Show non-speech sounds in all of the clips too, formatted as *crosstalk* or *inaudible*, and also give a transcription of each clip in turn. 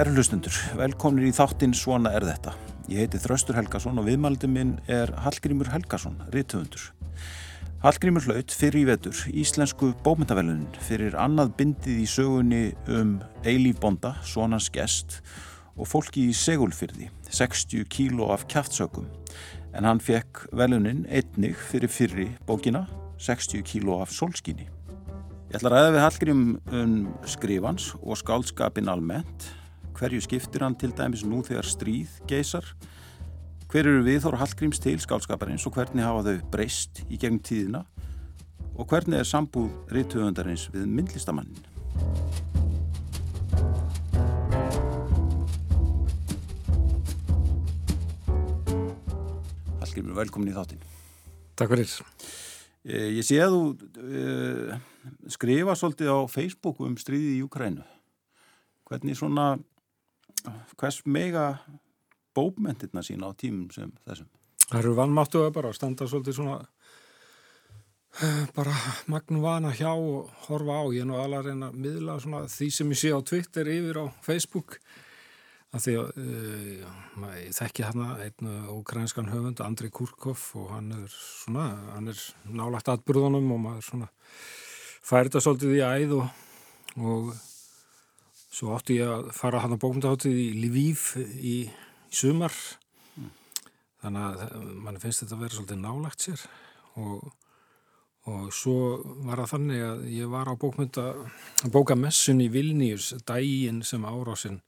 Kæru hlustundur, velkominir í þáttinn Svona er þetta. Ég heiti Þraustur Helgason og viðmaldið minn er Hallgrímur Helgason, rítuðundur. Hallgrímur hlaut fyrir í vetur íslensku bómyndavelunin fyrir annað bindið í sögunni um Eilíf Bonda, Svonans gest og fólki í segulfyrði, 60 kíló af kjaftsökum. En hann fekk velunin einnig fyrir fyrri bókina, 60 kíló af solskinni. Ég ætla að ræða við Hallgrím um skrifans og skálskapin almennt. Hverju skiptir hann til dæmis nú þegar stríð geysar? Hver eru við þóra Hallgríms til skálskaparins og hvernig hafa þau breyst í gegn tíðina? Og hvernig er sambúð rítuðundarins við myndlistamannin? Hallgrímur, velkomin í þáttinn. Takk fyrir. Eh, Ég sé að þú uh, skrifa svolítið á Facebook um stríðið í Júkrænu. Hvernig svona, hvers mega bókmentirna sína á tímum sem þessum? Það eru vannmáttuða bara að standa svolítið svona eh, bara magnum vana hjá og horfa á. Ég er nú alveg að reyna að miðla svona því sem ég sé á Twitter yfir á Facebook að því að uh, ég þekki hérna einn ukrainskan höfund, Andrei Kurkov og hann er svona, hann er nálagt atbyrðunum og maður svona færi þetta svolítið í æð og, og svo átti ég að fara hann á bókmyndaháttið í Lviv í, í sumar mm. þannig að mann finnst þetta að vera svolítið nálagt sér og, og svo var það þannig að ég var á bókmynda bókamessun í Vilnius dægin sem árásinn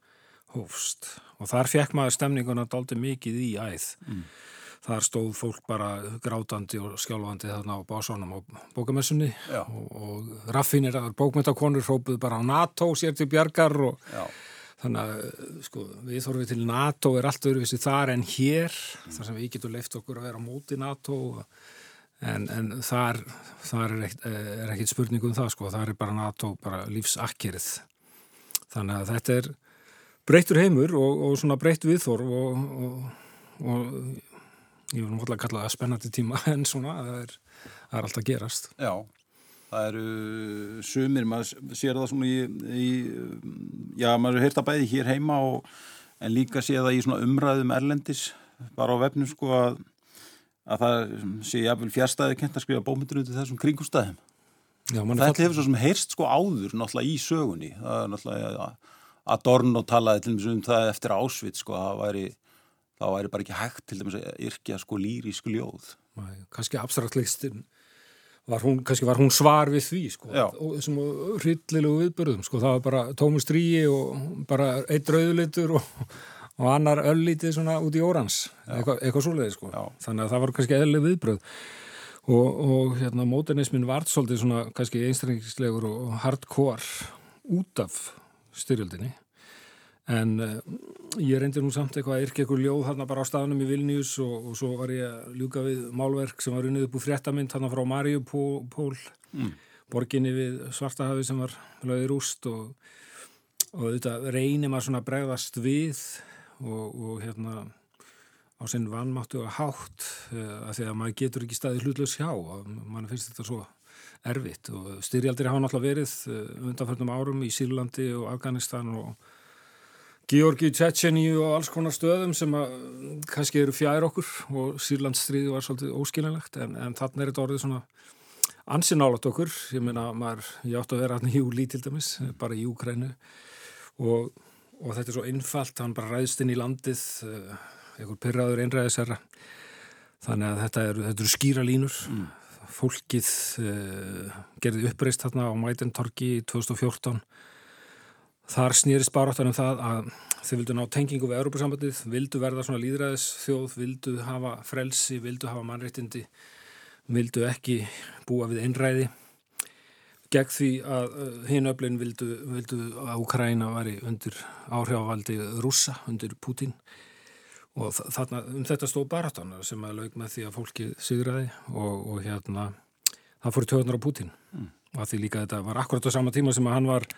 hófst og þar fekk maður stemninguna daldi mikið í æð mm. Þar stóð fólk bara grátandi og skjálfandi þarna á básónum á bókamessunni og, og raffinir að bókmyndakonur hrópuð bara á NATO sér til bjargar og Já. þannig að sko, við þorfum til NATO er allt öðruvísi þar en hér mm. þar sem við getum leift okkur að vera á móti NATO en, en þar, þar er, ekkit, er ekkit spurning um það sko, þar er bara NATO bara lífsakkerið þannig að þetta er breyttur heimur og, og svona breytt viðþorf og, og, og ég vil náttúrulega kalla það spennandi tíma *laughs* en svona það er, það er alltaf gerast. Já, það eru sumir, maður sér það svona í, í já, maður heyrt að bæði hér heima en líka sé það í svona umræðum erlendis bara á vefnum sko að, að það sé jafnvel fjärstaði kent að skrifa bómyndir út í þessum kringustæðum. Þetta hefur svo sem heyrst sko áður náttúrulega í sögunni, það er náttúrulega að Adorno talaði til dæmis um það eftir ásvit sko, það væri, það væri bara ekki hægt til dæmis að yrkja sko lýrísku ljóð. Kannski abstraktlistin var hún, kannski var hún svar við því sko, og þessum hryllilegu viðbörðum sko, það var bara tómur stríi og bara eitt rauðlitur og, og annar öllítið svona út í órans, eitthvað, eitthvað svoleiði sko, Já. þannig að það var kannski eðlileg viðbröð og, og hérna módernismin vart svolítið svona kannski einstrengislegur og hardcore út af styrjöldinni en uh, ég reyndi nú samt eitthvað að yrkja eitthvað ljóð hérna bara á staðnum í Vilnius og, og svo var ég að ljúka við málverk sem var unnið upp úr fréttamind hérna frá Mariupól Mm. borginni við Svartahafi sem var lögði rúst og, og þetta reynir maður svona bregðast við og, og hérna á sinn vannmáttu og hátt uh, að því að maður getur ekki staði hlutlaus hjá og mann finnst þetta svo erfitt og styrjaldir hafa náttúrulega verið uh, undanförnum árum í Sýrlandi og Afganistan og Georgi, Tjetjeni og alls konar stöðum sem að kannski eru fjær okkur og Sýrlandsstríði var svolítið óskilinlegt en, en þannig er þetta orðið svona ansinálat okkur, ég meina maður, ég átti að vera hann í júli til dæmis, bara í Úkrænu og, og þetta er svo einfalt, hann bara ræðst inn í landið, uh, einhver pyrraður einræðisherra, þannig að þetta eru, þetta eru skýra línur, mm. fólkið uh, gerði uppreist þarna á Mætentorki 2014, þar snýrist baráttan um það að þau vildu ná tengingu við Europasambandið, vildu verða svona líðræðis þjóð, vildu hafa frelsi, vildu hafa mannréttindi, vildu ekki búa við einræði. Gegn því að hinn öflin vildu, vildu að Ukraina væri undir áhrifavaldi rússa, undir Putin og þarna um þetta stóð baráttan sem að laug með því að fólki sigraði og, og hérna það fór töðunar á Putin mm. og að því líka þetta var akkurat á sama tíma sem að hann var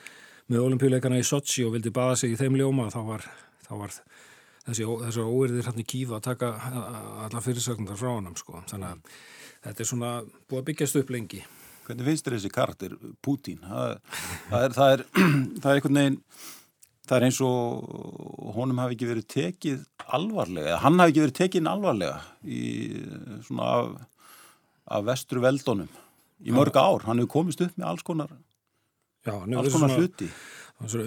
með olimpíuleikana í Sochi og vildi baða sig í þeim ljóma þá var, þá var þessi, þessi óerðir hann í kýfa að taka alla fyrirsöknundar frá hann sko. þannig að þetta er svona búið að byggjast upp lengi Hvernig finnst þér þessi karakter Putin? Það, það, er, það, er, *clears throat* það er einhvern veginn það er eins og honum hafi ekki verið tekið alvarlega, eða hann hafi ekki verið tekið alvarlega í svona af, af vestru veldónum í mörg ár, hann hefur komist upp með alls konar, Já, alls konar hluti.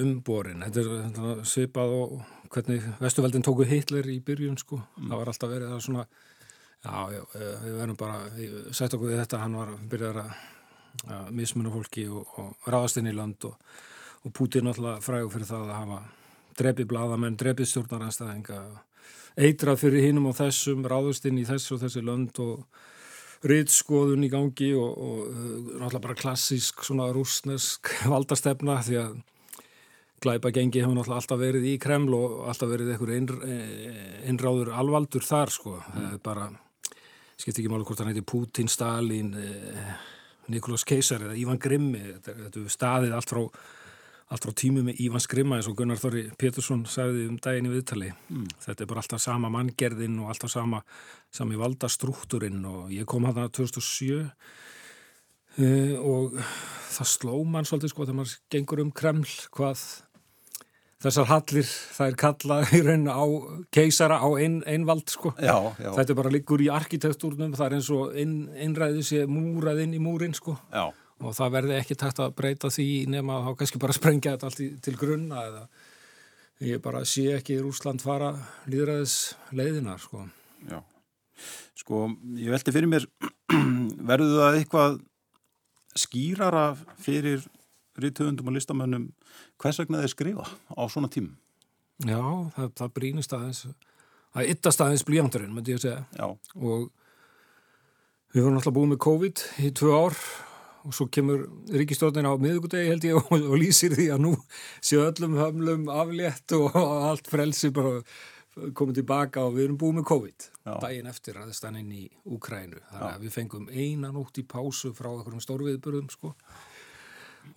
umborin, þetta er, svipað og hvernig vestuveldin tóku Hitler í byrjun sko, mm. það var alltaf verið að svona já, já, við verðum bara sætt okkur við þetta, hann var byrjað að, að mismuna fólki og, og ráðast inn í land og og Putin alltaf frægur fyrir það að hafa drefið bladamenn, drefið stjórnaranstæðinga eitrað fyrir hinnum og þessum ráðust inn í þessu og þessi lönd og riðskoðun í gangi og, og náttúrulega bara klassísk svona rúsnesk *laughs* valdastefna því að glæpa gengi hefur náttúrulega alltaf verið í Kreml og alltaf verið einhver innráður alvaldur þar sko. Er bara, skipt ekki máli hvort hann heiti Putin, Stalin eh, Nikolás Keisar eða Ívan Grimmi þetta er staðið allt frá allt frá tímu með Ívan Skrimma eins og Gunnar Þorri Pétursson sagði um daginn í viðtali mm. þetta er bara alltaf sama manngerðin og alltaf sama sami valdastruktúrin og ég kom að 2007 uh, og það sló mann svolítið sko þegar maður gengur um Kreml hvað þessar hallir það er kallað *laughs* í raun á keisara á ein vald sko já, já. þetta er bara líkur í arkitektúrnum það er eins og einræði sé múrað inn í múrin sko já og það verði ekki takt að breyta því nema að þá kannski bara sprengja þetta allt til grunna eða ég bara sé ekki Rúsland fara líðræðis leiðinar sko. Já, sko ég veldi fyrir mér *clears throat* verður það eitthvað skýrara fyrir rítuðundum og listamönnum hvers vegna þeir skrifa á svona tím? Já, það, það brínist aðeins það yttast aðeins blíjandurinn, myndi ég að segja Já. og við vorum alltaf búið með COVID í tvö ár og svo kemur ríkistjórnin á miðugudegi held ég *laughs* og, og lýsir því að nú séu öllum hömlum aflétt og allt frelsi bara komið tilbaka og við erum búið með COVID. Já. daginn eftir að það stann inn í Úkrænu þannig að við fengum einan ótt í pásu frá einhverjum stórviðburðum sko.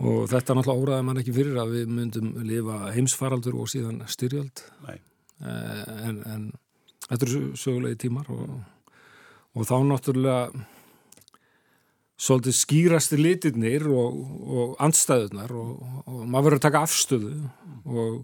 Og þetta náttúrulega óraði mann ekki fyrir að við myndum lifa heimsfaraldur og síðan styrjöld. Eh, en, en þetta eru sögulegi tímar og, og þá náttúrulega svolítið skýrasti litirnir og, og andstæðunar og, og maður verður að taka afstöðu og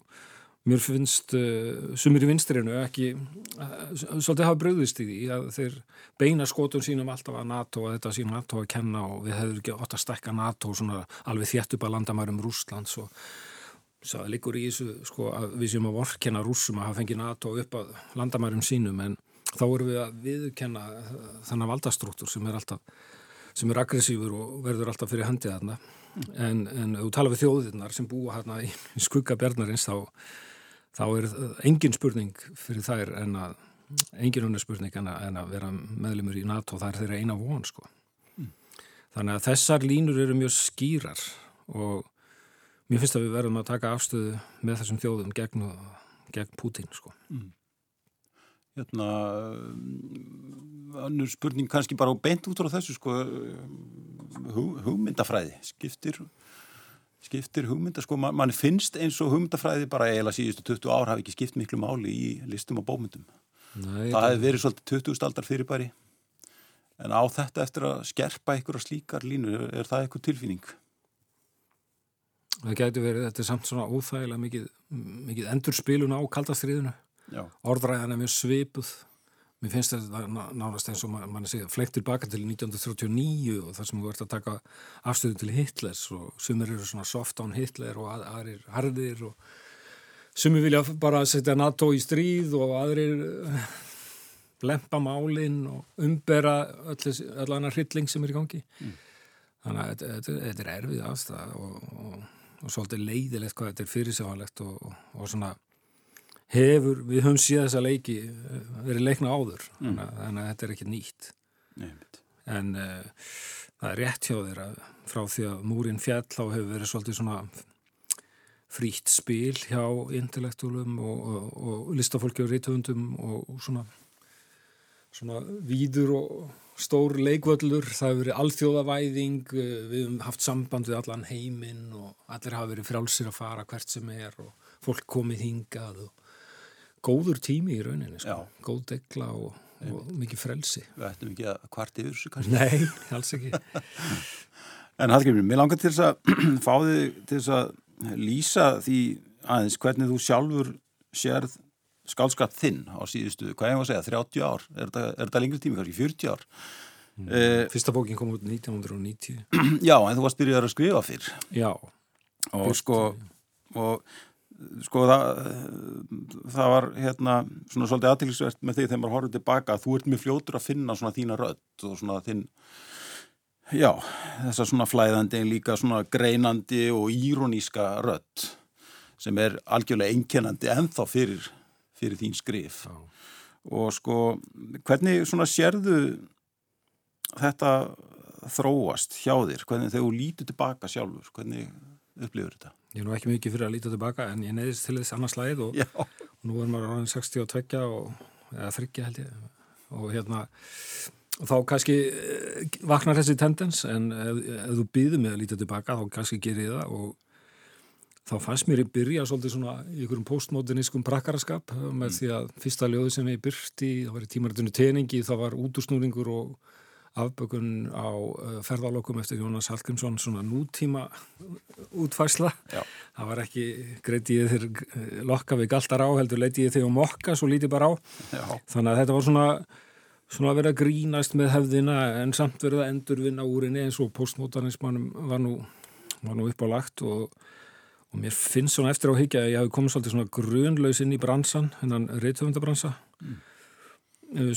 mér finnst uh, sumir í vinstrinu ekki uh, svolítið hafa bröðist í því að þeir beina skótum sínum alltaf að NATO og þetta sín NATO að kenna og við hefur ekki ótt að stekka NATO svona alveg þjætt upp að landamærum Rúslands og það likur í þessu sko að við séum að vorkenna rúsum að hafa fengið NATO upp að landamærum sínum en þá erum við að viðkenna þannig valdastruktúr sem er alltaf sem er aggressífur og verður alltaf fyrir handið þarna en, en ef þú tala við þjóðirnar sem búa hérna í, skugga bjarnarins þá, þá er engin spurning fyrir þær en að engin unni spurning en að, en að vera meðlumur í NATO, það er þeirra eina von sko. Mm. Þannig að þessar línur eru mjög skýrar og mér finnst að við verðum að taka afstöðu með þessum þjóðum gegn, gegn Putin sko. Mm hérna annur spurning kannski bara beint út á þessu sko hugmyndafræði skiptir skiptir hugmynda sko, Man, mann finnst eins og hugmyndafræði bara eiginlega síðustu 20 ár hafi ekki skipt miklu máli í listum og bómyndum Nei, það hefði verið svolítið 20 staldar fyrirbæri. En á þetta eftir að skerpa ykkur á slíkar línu er það eitthvað tilfinning? Það gæti verið, þetta er samt svona óþægilega mikið, mikið endurspilun á kaldastriðinu orðræðan er mjög svipuð. Mér finnst þetta nánast eins og mann man segja flekt tilbaka til 1939 og það sem við verðum að taka afstöðu til Hitlers og sumir eru svona soft on Hitler og aðrir hardir og sumir vilja bara setja NATO í stríð og aðrir eh, lempa málinn og umbera öll annar hrylling sem er í gangi. Mm. þannig að þetta er erfið aðstæða og, og, og svolítið leiðilegt hvað þetta er fyrirsjáðanlegt og, og svona hefur, við höfum síðan þessa leiki eh, verið leikna áður. Mm. þannig að þetta er ekki nýtt. Nei, en uh, það er rétt hjá þeirra frá því að múrin fjall þá hefur verið svolítið svona frítt spil hjá intellektúlum og, og, og listafólki og rítöfundum og svona svona víður og stór leikvöllur, það hefur verið alþjóðavæðing, eh, við hefum haft samband við allan heiminn og allir hafa verið frálsir að fara hvert sem er og fólk komið hingað og góður tími í rauninni sko. góð degla og, og mikið frelsi. Við ættum ekki að kvart yfir þessu kannski. Nei, alls ekki. *laughs* En Hallgrimur, mér langar til þess að *clears throat* fá þig til þess að lýsa því aðeins hvernig þú sjálfur sérð skálskap þinn á síðustu, hvað ég var að segja, 30 ár? Er þetta, þetta lengri tími, kannski 40 ár? Mm. uh, Fyrsta bókin kom út 1990 *clears throat* Já, en þú varst byrjað að skrifa fyrr. Já. Og Fyrst, sko og sko það það var hérna svona svolítið aðtilsvert með því þegar maður horfður tilbaka þú ert mjög fljótur að finna svona þína rödd og svona þinn já, þessa svona flæðandi líka svona greinandi og íróníska rödd sem er algjörlega einkennandi enþá fyrir, fyrir þín skrif já. og sko hvernig svona sérðu þetta þróast hjá þér, hvernig þegar þú lítur tilbaka sjálfur, hvernig upplifur þetta? Ég er nú ekki mikið fyrir að líta tilbaka en ég neyðist til þess annars slæð og, og nú er maður áraðin 62 og, eða 30 held ég og hérna og þá kannski eh, vaknar þessi tendens en ef, ef þú býður mig að líta tilbaka þá kannski gerir ég það og þá fannst mér í byrja svolítið svona í einhverjum postmodernískum prakkaraskap með mm. því að fyrsta ljóði sem ég byrti það var í tímaritinu teningi, það var útúrsnúringur og afbökun á uh, ferðalokum eftir Jónas Hallgrímsson svona nútíma útfæsla Já. það var ekki greiti ég þér uh, lokka við galtar á heldur leiti ég þig um okka svo lítið bara á Já. þannig að þetta var svona svona að vera grínast með hefðina en samt verið að endurvinna úrinni eins og postmodernismannum var nú, var nú upp á lagt og, og mér finnst svona eftir á higgja að ég hafi komið svolítið svona grunlaus inn í bransan hennan reytöfundabransa mm.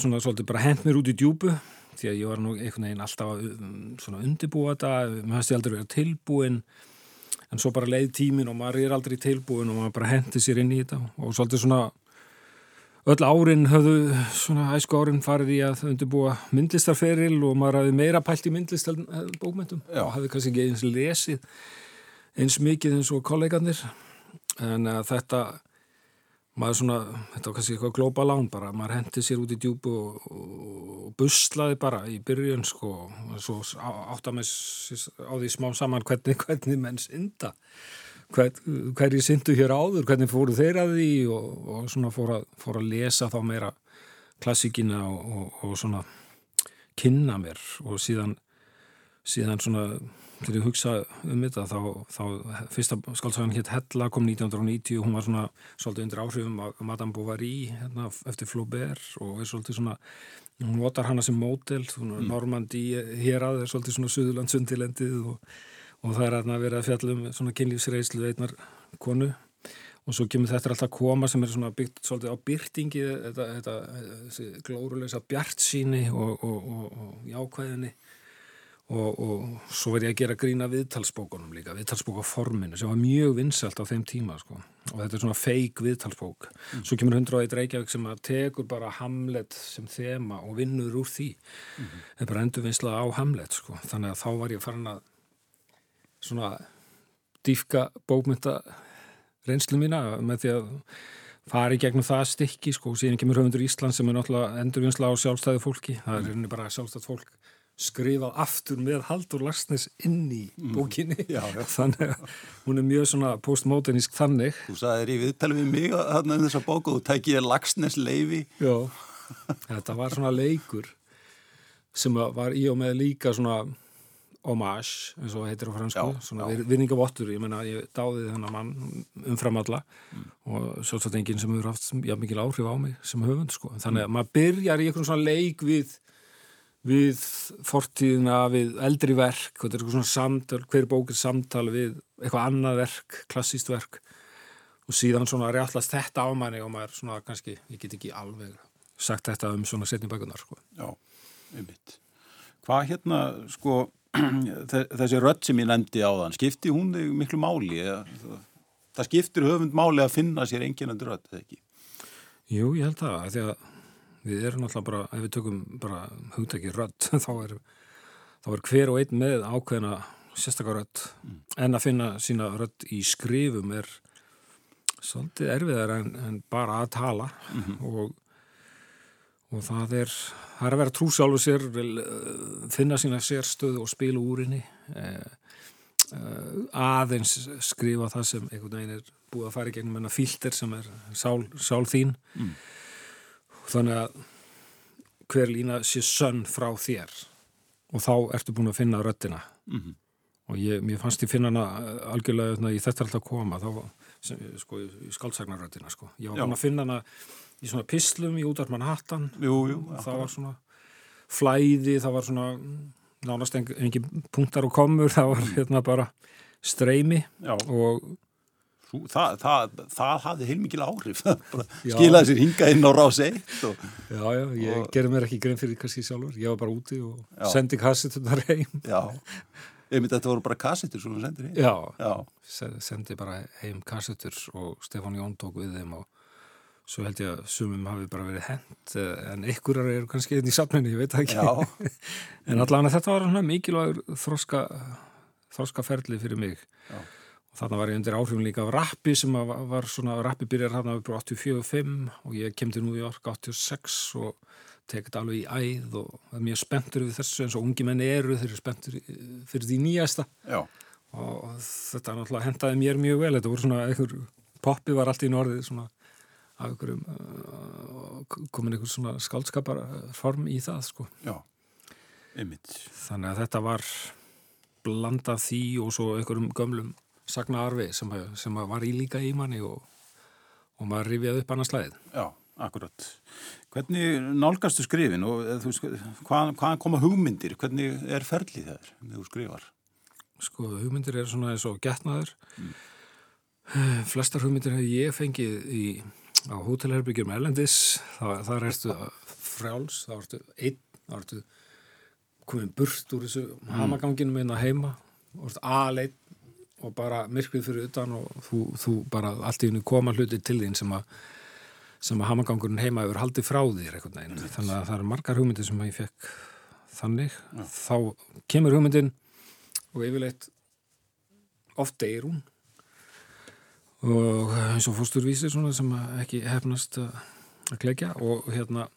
svona svolítið bara hent mér út í djúbu því að ég var nú einhvern veginn alltaf um, svona undirbúa þetta, maður hefði aldrei verið tilbúin en svo bara leið tímin og maður er aldrei tilbúin og maður bara hendi sér inn í þetta og svolítið svona öll árin höfðu svona æsku árin farið í að undirbúa myndlistarferil og maður hafði meira pælt í myndlist bókmyndum Já. og hafði kannski ekki eins lesið eins mikið eins og kolleganir en þetta maður svona, þetta var kannski eitthvað glóbalán bara, maður hendi sér út í djúbu og, og buslaði bara í byrjun sko, og svo átt að með á því smá saman hvernig, *laughs* hvernig menn synda. Hver, hverju syndu hér áður, hvernig fóru þeir að því og, og svona fór að, fór að lesa þá meira klassikina og, og svona kynna mér. Og síðan síðan svona þegar ég hugsa um þetta þá, þá fyrsta skálsagan hétt Hella kom 1990 og hún var svona svolítið undir áhrifum að Madame Bovary hérna, eftir Flaubert og er svolítið svona hún votar hana sem mótel mm. Normandi hér að er svolítið svona Suðurlandsundirlendið og, og það er að vera að fjallum svona kynlífsreislu eitnar konu og svo kemur þetta alltaf koma sem er svona byggt svolítið á byrtingi þetta, þetta, þetta glóruleisa bjart síni og, og, og jákvæðinni og, og svo verði ég að gera grína viðtalsbókunum líka, viðtalsbókaforminu sem var mjög vinsalt á þeim tíma sko. og þetta er svona feik viðtalsbók mm. svo kemur 101 Reykjavík sem að tekur bara Hamlet sem þema og vinnur úr því mm það er bara endurvinslað á Hamlet sko. þannig að þá var ég farin að svona dýfka bókmynda reynslu mína með því að fari gegnum það stikki sko, síðan kemur höfundur Ísland sem er náttúrulega endurvinslað á sjálfstæðu fólki það er mm. bara sjálfstæð fólk skrifað aftur með Haldur Larsnes inn í mm. bókinni mm, *laughs* já, já. þannig að hún er mjög svona postmodernísk þannig Þú sagði þér í viðtalið við mig að um þessa bóku og tækið Larsnes leifi Já, þetta var svona leikur sem var í og með líka svona homage, eins og heitir á fransku svona vinningavottur, ég menna ég dáði þennan mann umfram alla mm. og svolítið enginn sem hefur haft já, mikil áhrif á mig sem höfund sko. þannig að maður byrjar í einhvern svona leik við við fortíðina, við eldri verk, þetta er eitthvað svona samtal, hver bók er samtal við eitthvað annað verk, klassíst verk og síðan svona réttast þetta á manni og maður svona kannski, ég get ekki alveg sagt þetta um svona setni bækunar sko. Já, einmitt. Hvað hérna, sko, *clears throat* þessi rödd sem ég nefndi á þann, skipti hún miklu máli? Það skiptir höfund máli að finna sér enginandi rödd, eða ekki? Jú, ég held það, því að við erum alltaf bara, ef við tökum bara hugtæki rödd, *laughs* þá er, þá er hver og einn með ákveðina sérstakar rödd, mm. en að finna sína rödd í skrifum er svolítið erfiðar en, en bara að tala. Mm -hmm. og, og það er það er að vera trúsálfu sér eh, finna sína sérstöðu og spila úr henni. Eh, eh, aðeins skrifa það sem einhvern veginn er búið að fara í gegnum en að fílter sem er sál, sál þín. Mm þannig að hver lína sé sönn frá þér og þá ertu búin að finna röttina mm -hmm. og ég, mér fannst ég finna hana algjörlega í þetta alltaf koma þá sem, sko, í skálsagnaröðina sko. Ég var búin að finna hana í svona pislum í útarmann hattan jú, jú, það var svona flæði, það var svona nánast engin punktar og komur það var hérna bara streymi Já. og Sú, það, það, það hafði heilmikil áhrif. *laughs* Skilaði sér hinga inn á rás eitt og, Já, já, ég og... gerði mér ekki grein fyrir kannski sjálfur, ég var bara úti og já. sendi kassetunar heim. Já, einmitt þetta voru bara kassetur sem þú sendir heim. Já, já. sendi bara heim kassetur og Stefán Jón tók við þeim og svo held ég að sumum hafi bara verið hend eh, en ykkurar eru kannski inn í safninu, ég veit ekki. *laughs* En allavega þetta var mikilvægur þroska, þroska ferli fyrir mig. Já. Og þarna var ég undir áhrifin líka af rappi sem var svona, rappi byrjar hérna upp á 84-5 og ég kemdi nú í ork 86 og tekit alveg í æð og er mjög spenntur við þessu eins og ungi menni eru þeir eru spenntur fyrir því nýjasta Já. og þetta náttúrulega hendaði mér mjög vel, þetta voru svona einhver poppi var allt í norðið svona af einhverjum uh, komin einhver svona skaldskaparform í það sko. Já, einmitt. Þannig að þetta var blandað því og svo einhverjum gömlum sagnaarfi sem, sem var í líka í manni og, og maður rifjaði upp annars slæðið. Já, akkurat. Hvernig nálgastu skrifin og hvað, hvað koma hugmyndir? Hvernig er ferlið þegar þú skrifar? Sko, hugmyndir er svona eins og getnaður. Mm. Flestar hugmyndir hef ég fengið í á hótelherbyggjum Erlendis það, það erstu frjáls þá ertu einn, þá ertu komin burt úr þessu mm. hamaganginu minna heima, þá ertu aðleitt og bara myrkrið fyrir utan og þú, þú bara allt í unni koma hluti til þín sem að sem að hamagangurinn heima hefur haldið frá þér eitthvað neginn, þannig að það eru margar hugmyndir sem ég fekk þannig. Ja. þá kemur hugmyndin og yfirleitt oft deyir hún. Og eins og fósturvísir sem ekki hefnast að klekja. Og hérna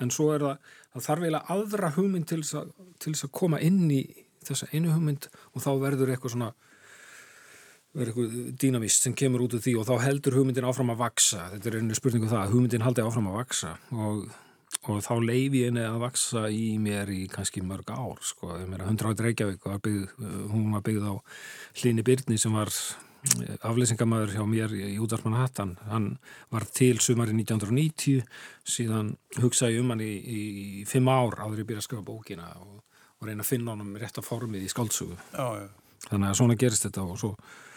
en svo er það, það þarf eiginlega aðra hugmynd til þess að koma inn í þessa einu hugmynd og þá verður eitthvað svona verður eitthvað dýnamist sem kemur út úr því og þá heldur hugmyndin áfram að vaksa þetta er einu spurningu um það, að hugmyndin haldi áfram að vaksa og, og þá leifi henni að vaksa í mér í kannski mörg ár sko, ég meira 100 ári Reykjavík var byggð, hún var byggð á Hlini Byrni sem var afleysingamæður hjá mér í útvarpmann Hattan hann var til sumari 1990 síðan hugsaði um hann í, í, fimm ár áður ég byrja að skrifa bókina og, og reyna að finna honum rétt að formið í skáltsugu þannig að svona gerist þetta og svo, og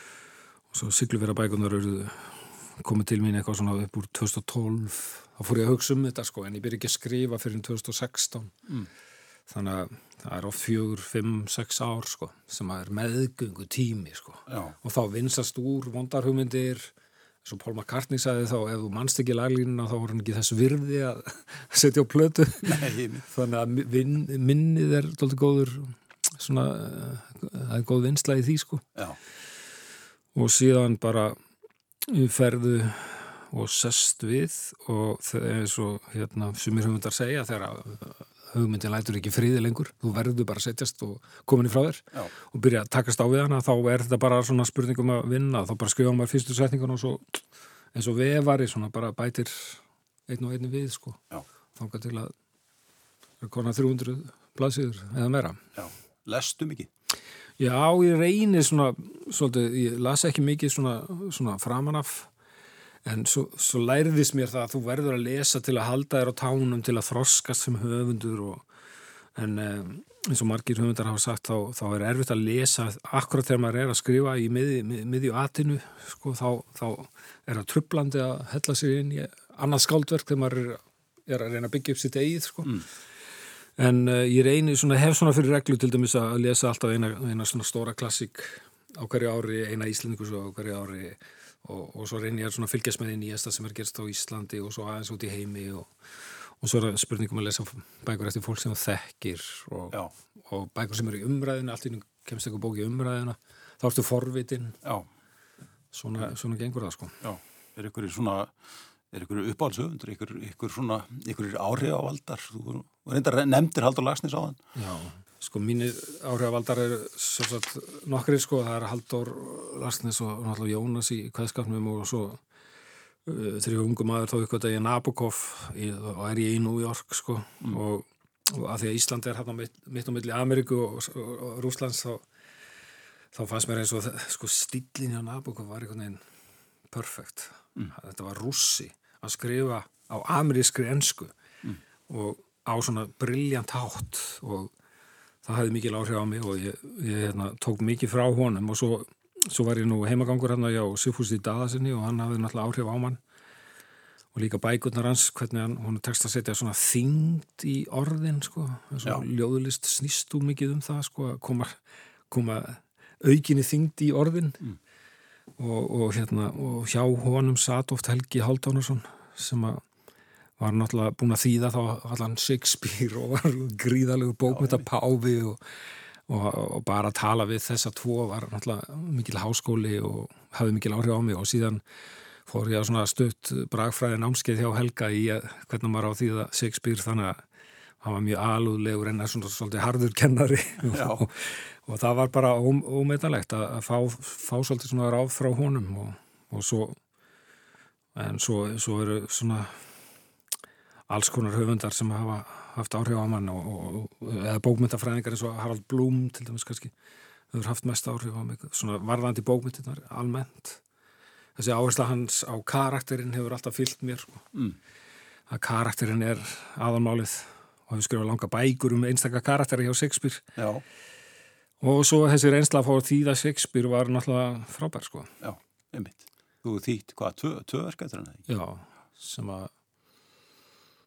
svo sykluvera bækunar komið til mín eitthvað svona upp úr 2012 þá fór ég að hugsa um þetta sko en ég byrja ekki að skrifa fyrir 2016 mm. Þannig að það er oft fjögur, fimm, sex ár sko, sem að er meðgöngu tími sko. og þá vinsast úr vondarhugmyndir. Eins og Paul McCartney sagði þá ef þú mannst ekki laglínuna þá voru hann ekki þess virði að *laughs* setja á plötu. Þannig að vin, minnið er doldið góður svona, það er góð vinsla í því sko. Já. Og síðan bara ferðu og sest við og er svo hérna þetta að segja þegar hugmyndin lætur ekki friði lengur þú verður bara að setjast og komin í frá þér Já. og byrja að takast á við hana þá er þetta bara svona spurningum að vinna þá bara skrifa maður fyrstu setningun og svo eins og vevari svona bara bætir einn og einn við sko þángar til að konar 300 blaðsýður eða meira Já, lestu mikið? Já, ég reynir svona svolítið, ég las ekki mikið svona, svona framanaf En svo, svo læriðis mér það að þú verður að lesa til að halda þér á tánum til að þroskast sem höfundur og, en um, eins og margir höfundar hafa sagt þá, þá er erfitt að lesa akkurat þegar maður er að skrifa í miðju mið, mið, atinu sko, þá, þá er það trublandi að hella sig inn í annað skáldverk þegar maður er að reyna að byggja upp sitt eigið sko. mm. En uh, ég reynir svona, hef svona fyrir reglu til dæmis að lesa alltaf eina, eina svona stóra klassik á hverju ári, eina íslendingus á hverju ári og, og svo reynir ég að fylgjast með því nýjasta sem er gerst á Íslandi og svo aðeins út í heimi og, og svo er spurningum að lesa bækur eftir fólk sem þekkir og, og bækur sem eru í umræðinu allt í kemst eitthvað bóki í umræðina þá ertu forvitin. Svona, svona gengur það sko. Já, er ykkur svona er ykkur uppáhaldsöfundur, ykkur, ykkur svona ykkur áhrifavaldar þú nefndir Haldur Lagsnes á þann Já Sko mínir áhrifavaldar er svolítið nokkri sko, það er Haldur Larsnes og náttúrulega Jónas í kvæðskapnum og svo uh, þegar ungum maður þá ykkur ég Nabokov í, og er ég í New York sko mm. og, og að því að Ísland er hérna mitt, mitt og milli Ameríku og, og, og Rúslands þá, þá fannst mér eins og sko stílinn hjá Nabokov var einhvern veginn perfekt mm. þetta var rússi að skrifa á amerískri ennsku mm. og á svona brilljant hátt og það hefði mikil áhrif á mig og ég, ég hérna, tók mikið frá honum og svo, svo var ég nú heimagangur hérna á Sifústi Daðasinni og hann hafði náttúrulega áhrif á mann og líka bækurnar hans, hvernig hann, hún tekst að setja svona þyngd í orðin sko, ljóðlist snýst úr mikið um það sko, koma, koma aukinni þyngd í orðin mm. og, og hérna og hjá honum satt oft Helgi Haldánarsson sem að var náttúrulega búin að þýða þá allan Shakespeare og var gríðalegu bókmynda páfi og, og, og bara að tala við þessa tvo var náttúrulega mikil háskóli og hafði mikil áhrif á mig og síðan fór ég svona stutt bragfræði námskeið hjá Helga í að, hvernig maður á því að Shakespeare þannig að hann var mjög alúðlegur en er svona svolítið harður kennari. *laughs* Og, og það var bara ómetanlegt að, að fá, fá svolítið svona ráð frá honum og, og svo en svo, svo eru svona alls konar höfundar sem hafa haft áhrif á mann og, eða bókmyndafræðingar eins og Harald Blum til dæmis kannski hefur haft mest áhrif á mig svona varðandi bókmyndinar almennt þessi áhersla hans á karakterinn hefur alltaf fyllt mér sko. mm. að karakterinn er aðanmálið og hefur skrifað langa bækur um einstakka karakteri hjá Shakespeare Já. og svo þessi reynsla að fá að Shakespeare var náttúrulega frábær sko. Já, einmitt. Þú þýtt hvað, tvö verkeftur hann? Já, sem að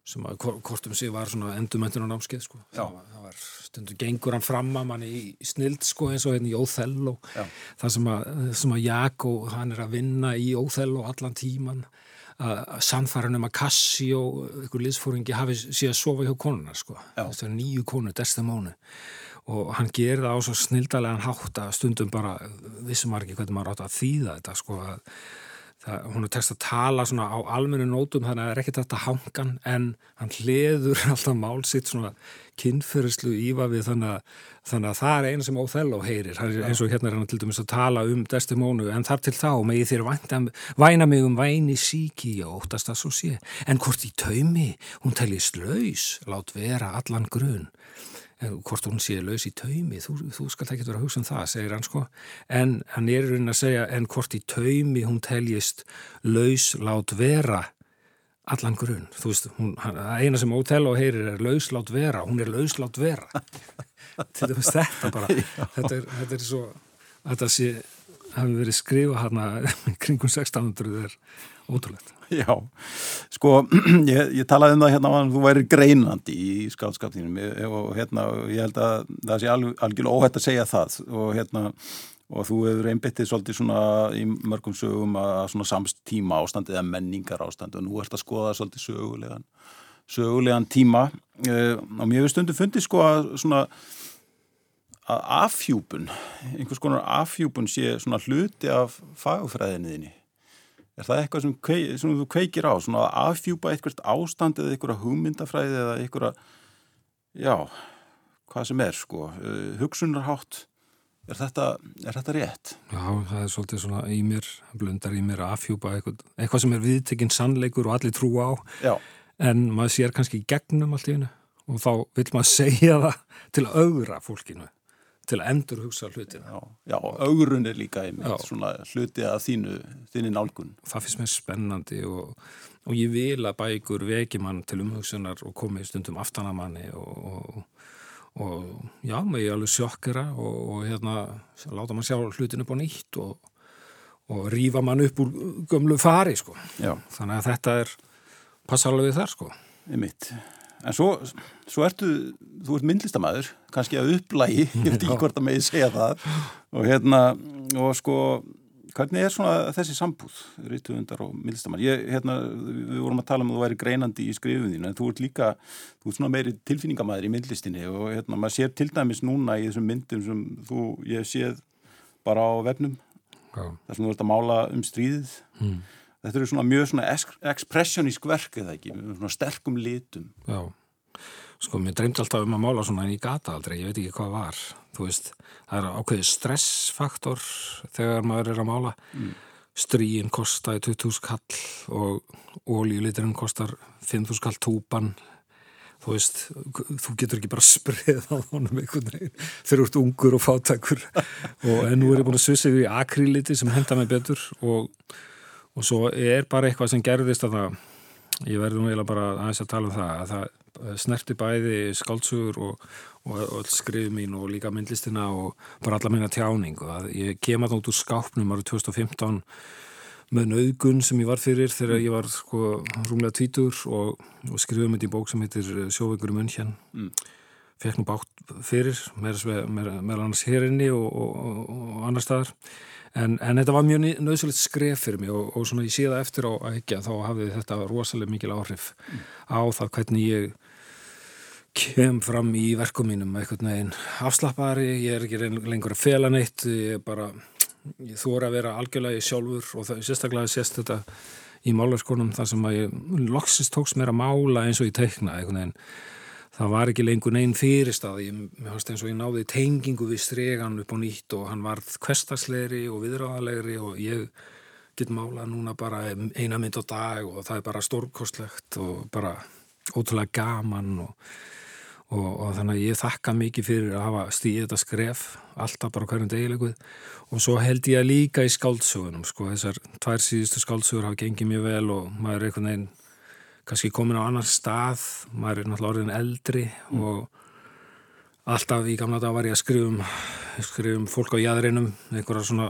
sem að kortum sig var svona endumöndun á námskeið sko. það var, það var stundu gengur hann fram að manni í snild sko eins og hérna í Óþell og það sem að, sem að Jakko hann er að vinna í Óþell og allan tíman að sannfæra um að Kassi og ykkur liðsfóringi hafi síðan að sofa hjá konunar sko. Þetta er nýju konu, Desdemónu og hann gerir það á svo snildalega hátt að stundum bara vissum maður ekki hvernig maður átt að þýða þetta sko að Það, hún er tekst að tala svona á almennu nótum þannig að það er ekkert þetta hangan en hann hliður *laughs* alltaf málsitt svona kynferðslu íva við þannig að, þannig að það er eina sem Óþelló heyrir. Er, eins og hérna er hann til dæmis að tala um Destimónu en þar til þá með þér vænta, væna mig um væni síki og óttast að svo sé. En hvort í taumi hún telist laus lát vera allan grunn hvort hún sé laus í taumi þú, þú skal ekki vera að hugsa um það, segir hann sko. En hann er raunin að segja en hvort í taumi hún teljist laus lát vera allan grunn, þú veist hún, eina sem Ótello heyrir er laus lát vera. Hún er laus lát vera. *laughs* Dæmis þetta bara. Þetta er, þetta er svo þetta sé, hafi verið skrifa hérna *laughs* kringum 1600 er ótrúlegt. Já, sko, *clears throat* ég, ég talaði um það hérna að þú væri greinandi í skálskaptinum og hérna, ég held að það sé alg, algjörlega óhætt að segja það og hérna, og þú hefur einbittið svolítið svona í mörgum sögum að svona samstíma ástand eða menningar ástand og nú ert að skoða svolítið sögulegan, sögulegan tíma. Uh, og mér hefur stundum fundið sko að svona að afhjúpun, einhvers konar afhjúpun sé svona hluti af fagfræðinniðinni Er það eitthvað sem, kveik, sem þú kveikir á, svona að afhjúpa eitthvað ástand eða eitthvað hugmyndafræði eða eitthvað, já, hvað sem er, sko, uh, hugsunarhátt, er þetta, er þetta rétt? Já, það er svolítið svona í mér, blundar í mér að afhjúpa eitthvað, eitthvað sem er viðtekinn sannleikur og allir trú á, já. en maður sér kannski gegnum allt í hennu og þá vil maður *laughs* segja það til að augra fólkinu til að endur hugsa hlutina. Já, já augrun er líka einmitt svona hluti að þínu, þínu nálgun. Það finnst mér spennandi og, og ég vil að bækur veki mann til umhugsunar og komi stundum aftanamanni og, og, og já, maður er alveg sjokkera og hérna láta mann sjá hlutinu upp á nýtt og rýfa mann upp úr gömlu fari sko. Já. Þannig að þetta er passa alveg þar sko. Einmitt. En svo, svo ertu, þú ert myndlistamæður, kannski að upplægi, ég veit ekki hvort að megið segja það og hérna, og sko, hvernig er svona þessi sambúð, rítuðundar og myndlistamæður? Ég, hérna, við vorum að tala um að þú væri greinandi í skrifuðinu, en þú ert líka, þú ert svona meiri tilfinningamæður í myndlistinni og hérna, maður sér til dæmis núna í þessum myndum sem þú, ég séð bara á vefnum, þar sem þú ert að mála um stríðið. Mm þetta eru svona mjög svona ekspressjónísk verk eða ekki, svona sterkum litum. Já, sko mér dreymdi alltaf um að mála svona en ég gata aldrei, ég veit ekki hvað var. Þú veist, það er ákveðið stressfaktor þegar maður er að mála. Mm. stríin kostar 20.000 kall og ólíuliturinn kostar 5.000 kall túpan. Þú veist, þú getur ekki bara spreið á honum einhvern veginn þegar þú ert ungur og fátækur. *laughs* Og en nú er ég búin að sussi við í akríliti sem henda mig betur og og svo er bara eitthvað sem gerðist að það, ég verður nú eiginlega bara aðeins að tala um það, að það snerti bæði skáltsugur og, og, og skrifið mín og líka myndlistina og bara alla minna tjáning. Og að ég kem að út úr skápnum árið 2015 með naugun sem ég var fyrir þegar ég var sko rúmlega tvítur og, og skrifum þetta í bók sem heitir Sjóvegur í munn mm. Fekk nú bátt fyrir meðal annars hérinni og, og, og annar staðar en, en þetta var mjög nöðsölegt skref fyrir mig og svona ég sé það eftir á að ekki þá hafði þetta rosalega mikil áhrif mm. á það hvernig ég kem fram í verkum mínum eitthvað neginn afslappari, ég er ekki lengur að fela neitt, ég er bara ég þóra að vera algjörlega í sjálfur og það, sérstaklega sést þetta í málarskonum þar sem að ég loksist tóks mér að mála eins og ég teikna en það var ekki lengur neinn fyrirstað ég ég náði tengingu við stregan upp á nýtt og hann varð kvestagslegri og viðráðalegri og ég get málað núna bara eina mynd á dag og það er bara stórkostlegt og bara ótrúlega gaman og og, og þannig að ég þakka mikið fyrir að hafa stíðið þetta skref alltaf bara hverjum degileguð og svo held ég líka í skáldsögunum sko, þessar tvær síðustu skáldsögur hafa gengið mjög vel og maður er einhvern veginn kannski komin á annar stað maður er náttúrulega orðin eldri mm. og alltaf í gamla dag var ég að skrifum skrifum fólk á jæðrinum einhverja svona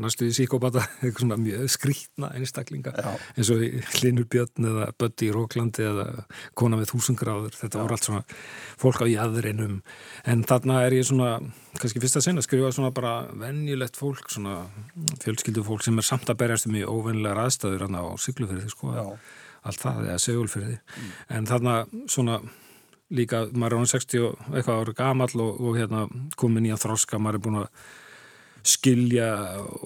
næstuði síkópata *laughs* einhverja svona mjög skrítna einstaklinga Já. eins og Linur Björn eða Bötti í Róklandi eða Kona við þúsungráður þetta Já. voru allt svona fólk á jæðrinum en þarna er ég svona kannski fyrst að sinna að skrifa svona bara venjulegt fólk svona fjölskyldu fólk sem er samt að berjast um í óvennilega ræðstæður á syklufyrði sko Já. Allt það eða segulfyrði mm. en þarna svona líka, maður er án 60 og eitthvað ára gamall og, og hérna komin í að þroska, maður er búin að skilja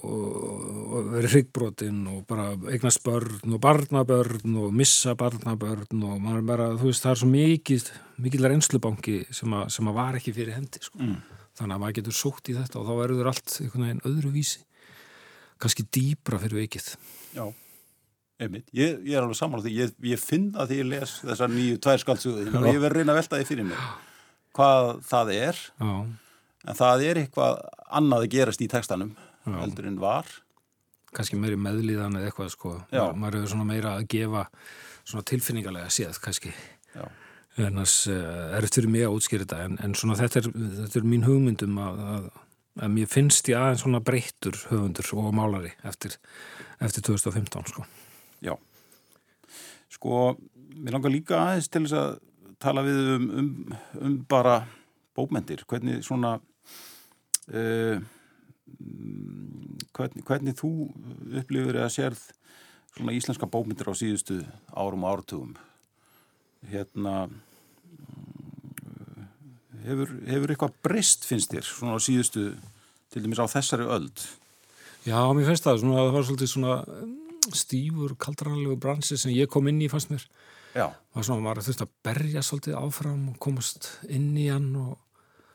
og, verið hryggbrotinn og bara eignast börn og barnabörn og missa barnabörn og maður er bara, þú veist, það er svo mikið mikið reynslubanki sem, a, sem að var ekki fyrir hendi, sko. Mm. Þannig að maður getur sótt í þetta og þá verður allt einhvern veginn öðru vísi kannski dýbra fyrir vikið. Já. Ég, ég er alveg samanlátt því. Ég, ég finn að því ég les þessar nýju tvær skaldsöðu og ég verð reyna að velta því fyrir mig hvað það er. Já. en það er eitthvað annað að gerast í tekstanum Já. heldur en var. Kannski meiri meðlíðan eða eitthvað sko. Já. maður hefur svona meira að gefa svona tilfinningarlega séð kannski. En þess uh, er þetta fyrir mig að útskýra þetta. En, en svona þetta er, þetta er mín hugmyndum að, að, að mér finnst ég aðeins svona breyttur höfundur og málari eftir, eftir 2015 sko sko, mér langar líka aðeins til þess að tala við um, um, um bara bókmendir, hvernig svona, uh, hvernig, hvernig þú upplifur eða sérð svona íslenska bókmendir á síðustu árum og ártugum. Hérna, hefur, hefur eitthvað breyst finnst þér svona á síðustu, til dæmis á þessari öld? Já, mér finnst það, svona, það var svolítið svona stífur, kaldranlegu bransi sem ég kom inn í fannst mér. Og svona maður þurfti að berja svolítið áfram og komast inn í hann og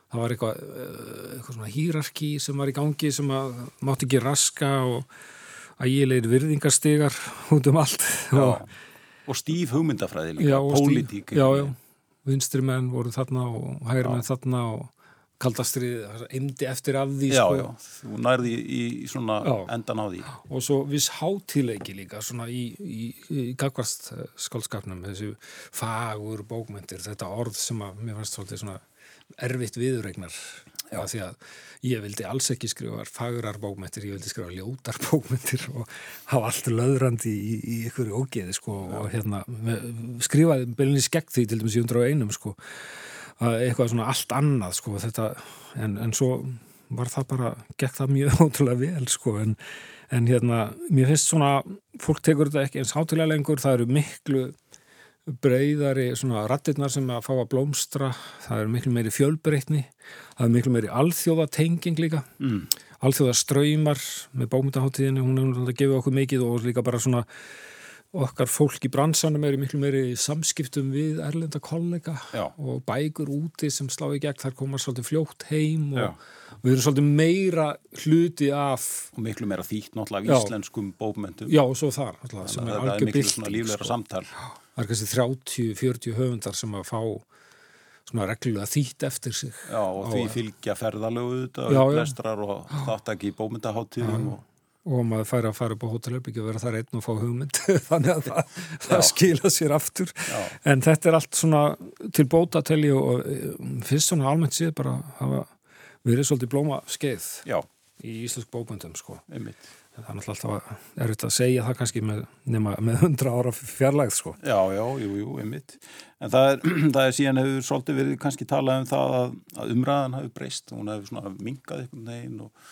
það var eitthvað, eh, eitthvað svona hýrarki sem var í gangi sem að mátti ekki raska og ægilegir virðingarstegar út um allt. Og, og stíf hugmyndafræði líka, pólitík. Já, já, vinstri menn voru þarna og hægri menn þarna og kaldastrið, endi eftir af því Já, sko. já, þú nærði í, í svona já. endan á því. Og svo viss hátileiki líka svona í, í, í gagvast skálskapnum þessu fagur bókmyndir þetta orð sem að mér fannst svolítið svona erfitt viðregnar Já, því að ég vildi alls ekki skrifa fagurar bókmyndir, ég vildi skrifa ljótar *laughs* bókmyndir og hafa allt löðrandi í, í ykkur ógeði sko og hérna skrifaði beilinni skegg því til dæmis í 101 sko eitthvað svona allt annað sko þetta, en, en svo var það bara, gekk það mjög *laughs* ótrúlega vel sko en, en hérna mér finnst svona, fólk tekur þetta ekki eins hátilega lengur, það eru miklu breyðari svona rattirnar sem að fá að blómstra, það eru miklu meiri fjölbreytni, það eru miklu meiri alþjóðatenging líka mm. alþjóðaströymar með bómyndaháttíðinu, hún er náttúrulega að gefa okkur mikið og líka bara svona okkar fólk í bransanum eru miklu meiri samskiptum við erlenda kollega Já. og bækur úti sem slá í gegn þar koma svolítið fljótt heim og Já. við erum svolítið meira hluti af og miklu meira þýtt náttúrulega íslenskum bókmyndum Já og svo þar náttúrulega sem er algjör bylting svona lífleira sko. samtal Það er kannski 30-40 höfundar sem að fá svona reglulega þýtt eftir sig Já og því fylgja ferðalögu og lestrar og þáttak í bómyndaháttíðum og og maður færi að fara upp á hótelherbyggju og vera þar einn og fá hugmynd *laughs* þannig að það, það skila sér aftur Já. en þetta er allt svona til bóta telji og um, fyrst svona almennt séð bara hafa verið svolítið blóma skeið Já, í íslensk bókmyndum sko einmitt. það er alltaf erfitt að segja það kannski með, nema með hundra ára fjarlægð sko Já, já, jú, jú, einmitt. En það er, *clears throat* það er síðan hefur svolítið verið kannski talað um það að, að umræðan hafi breyst. Hún hefur svona minkað einhvern veginn og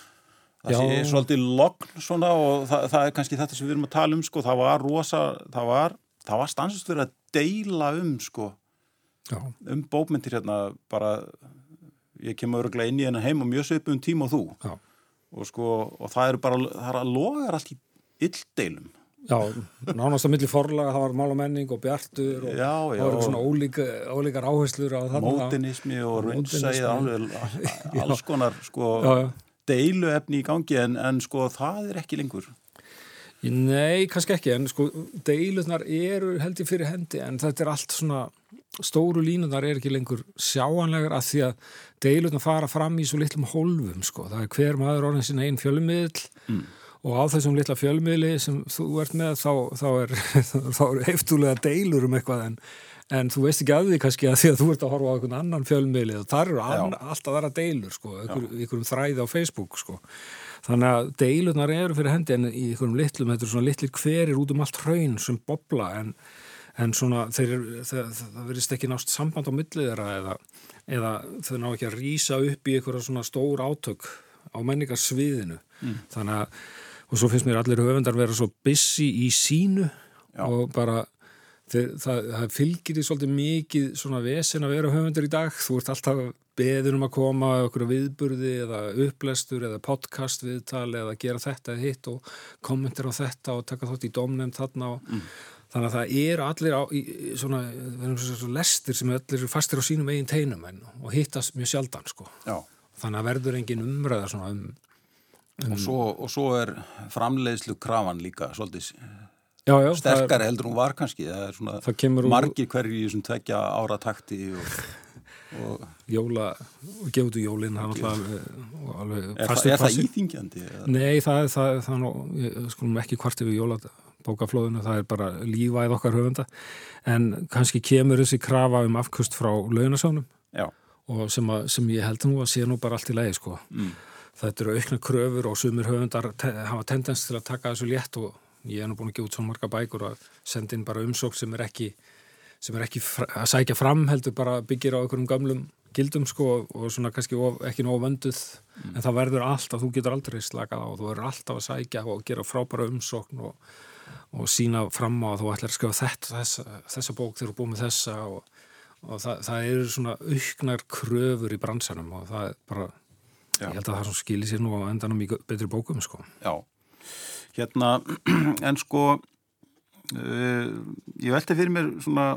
það sé svolítið logn svona og það, það er kannski þetta sem við erum að tala um, sko. Það var rosa, það var, það var stansist verið að deila um, sko, Já, um bókmyndir hérna bara, ég kemur öruglega inn í hennar heim og mjög svipum tíma og þú. já, Og sko, og það eru bara, það er að logar allt í illdeilum. já nánast á milli forlaga það var mál og bjartur og Já, já, það voru svona ólíka, ólíkar áherslur á þarna mótinismi og Módernismi. raunsæð alveg *laughs* alls konar sko já. Deiluefni í gangi en, en sko það er ekki lengur Nei, kannski ekki, en sko deilutnar eru held ég fyrir hendi en þetta er allt svona, stóru línunar er ekki lengur sjáanlegar að því að deilutnar fara fram í svo litlum hólfum sko, það er hver maður orðin sinna einn fjölmiðl Mm. og á þessum litla fjölmiðli sem þú ert með þá, þá er, *laughs* þá er heiftulega deilur um eitthvað en, en þú veist ekki að því kannski að því að þú ert að horfa á einhvern annan fjölmiðli og þar eru an, alltaf að vera deilur sko, einhver, einhverjum þræði á Facebook sko Þannig að deilurnar eru fyrir hendi en í einhverjum litlum, þetta eru svona litlir hverir út um allt hraun sem bobla en, en svona þeir, þeir, það verðist ekki nást samband á millið þeirra eða, eða þau ná ekki að rýsa upp í einhverja svona stór átök á menningarsviðinu. Þannig að, og svo finnst mér allir höfundar vera svo busy í sínu Já. og bara þeir, það, það fylgir því svolítið mikið svona vesen að vera höfundur í dag. Þú ert alltaf beður um að koma okkur viðburði eða upplestur eða podcast viðtal eða gera þetta eða hitt og kommentir á þetta og taka þátt í domnefnd þarna og þannig að það eru allir á í, svona, svona, lestir sem allir eru fastir á sínum eigin teinum en, og hittast mjög sjaldan sko. Já. Þannig að verður engin umræða svona um Og, svo, og svo er framleiðslu krafan líka svolítið já, já, það er- sterkari heldur hún var kannski það er svona Það margir hverjir í þessum tvekja ára takti og, *laughs* og jóla í jólinn það er náttúrulega alveg, er, það, fastur er það íþingjandi? Nei, það er það, það nú, skulum ekki hvart yfir jólabókaflóðinu, það er bara lífæð okkar höfunda, en kannski kemur þessi krafa um afkust frá launasjónum og sem, að, sem ég held nú að sé nú bara allt í lagi, sko. mm. Þetta eru aukna kröfur og sumir höfundar te hafa tendens til að taka þessu létt og ég er nú búin að gefa út svona marga bækur að senda inn bara umsók sem er ekki, sem er ekki að sækja fram heldur bara byggir á einhverjum gamlum gildum sko og svona kannski of, ekki nóg vönduð en það verður alltaf, þú getur aldrei slakað á þú verður alltaf að sækja og gera frábæra umsókn og, og sína fram á að þú ætlar að skrifa þetta, þessa, þessa bók þegar þú búið með þessa og, og það, það eru svona auknar kröfur í bransanum og það er bara Já. Ég held að það skilir sér nú á endanum í betri bókum, sko. já Hérna, *clears throat* en sko uh, ég velti fyrir mér svona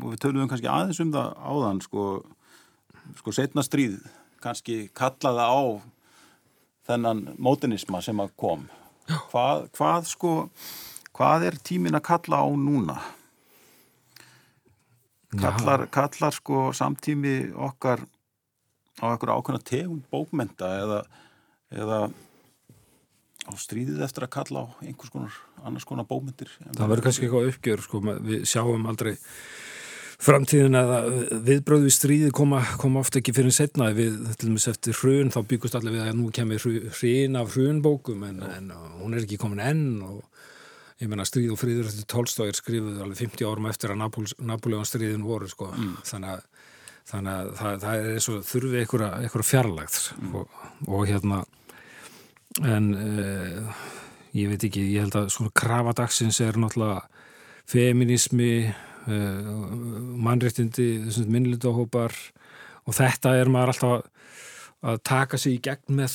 og við töluðum kannski aðeins um það áðan sko, sko setna stríð kannski kallaði á þennan mótinisma sem að kom. Hvað, hvað sko hvað er tímin að kalla á núna? Kallar, kallar sko samtími okkar á eitthvað ákveðna tegund bókmenta eða, eða á stríðið eftir að kalla á einhvers konar annars konar bókmentir Það verður kannski eitthvað uppgjör, sko, við sjáum aldrei framtíðin eða viðbröðu í stríði koma, koma ofta ekki fyrir setna við, til dæmis eftir hrun, þá byggust allir við að nú kemur hrin af hrunbókum en, en hún er ekki komin enn og ég menna stríð og fríður eftir tólstóðir skrifuð alveg 50 árum eftir að Napoleon stríðin voru, sko, þannig að þannig að það, það er eins og þurfi einhverja fjarlagð og, og hérna en uh, ég veit ekki, ég held að svona krafadagsins er náttúrulega feminismi uh, mannréttindi minnlutahópar og þetta er maður alltaf að, taka sig í gegn með.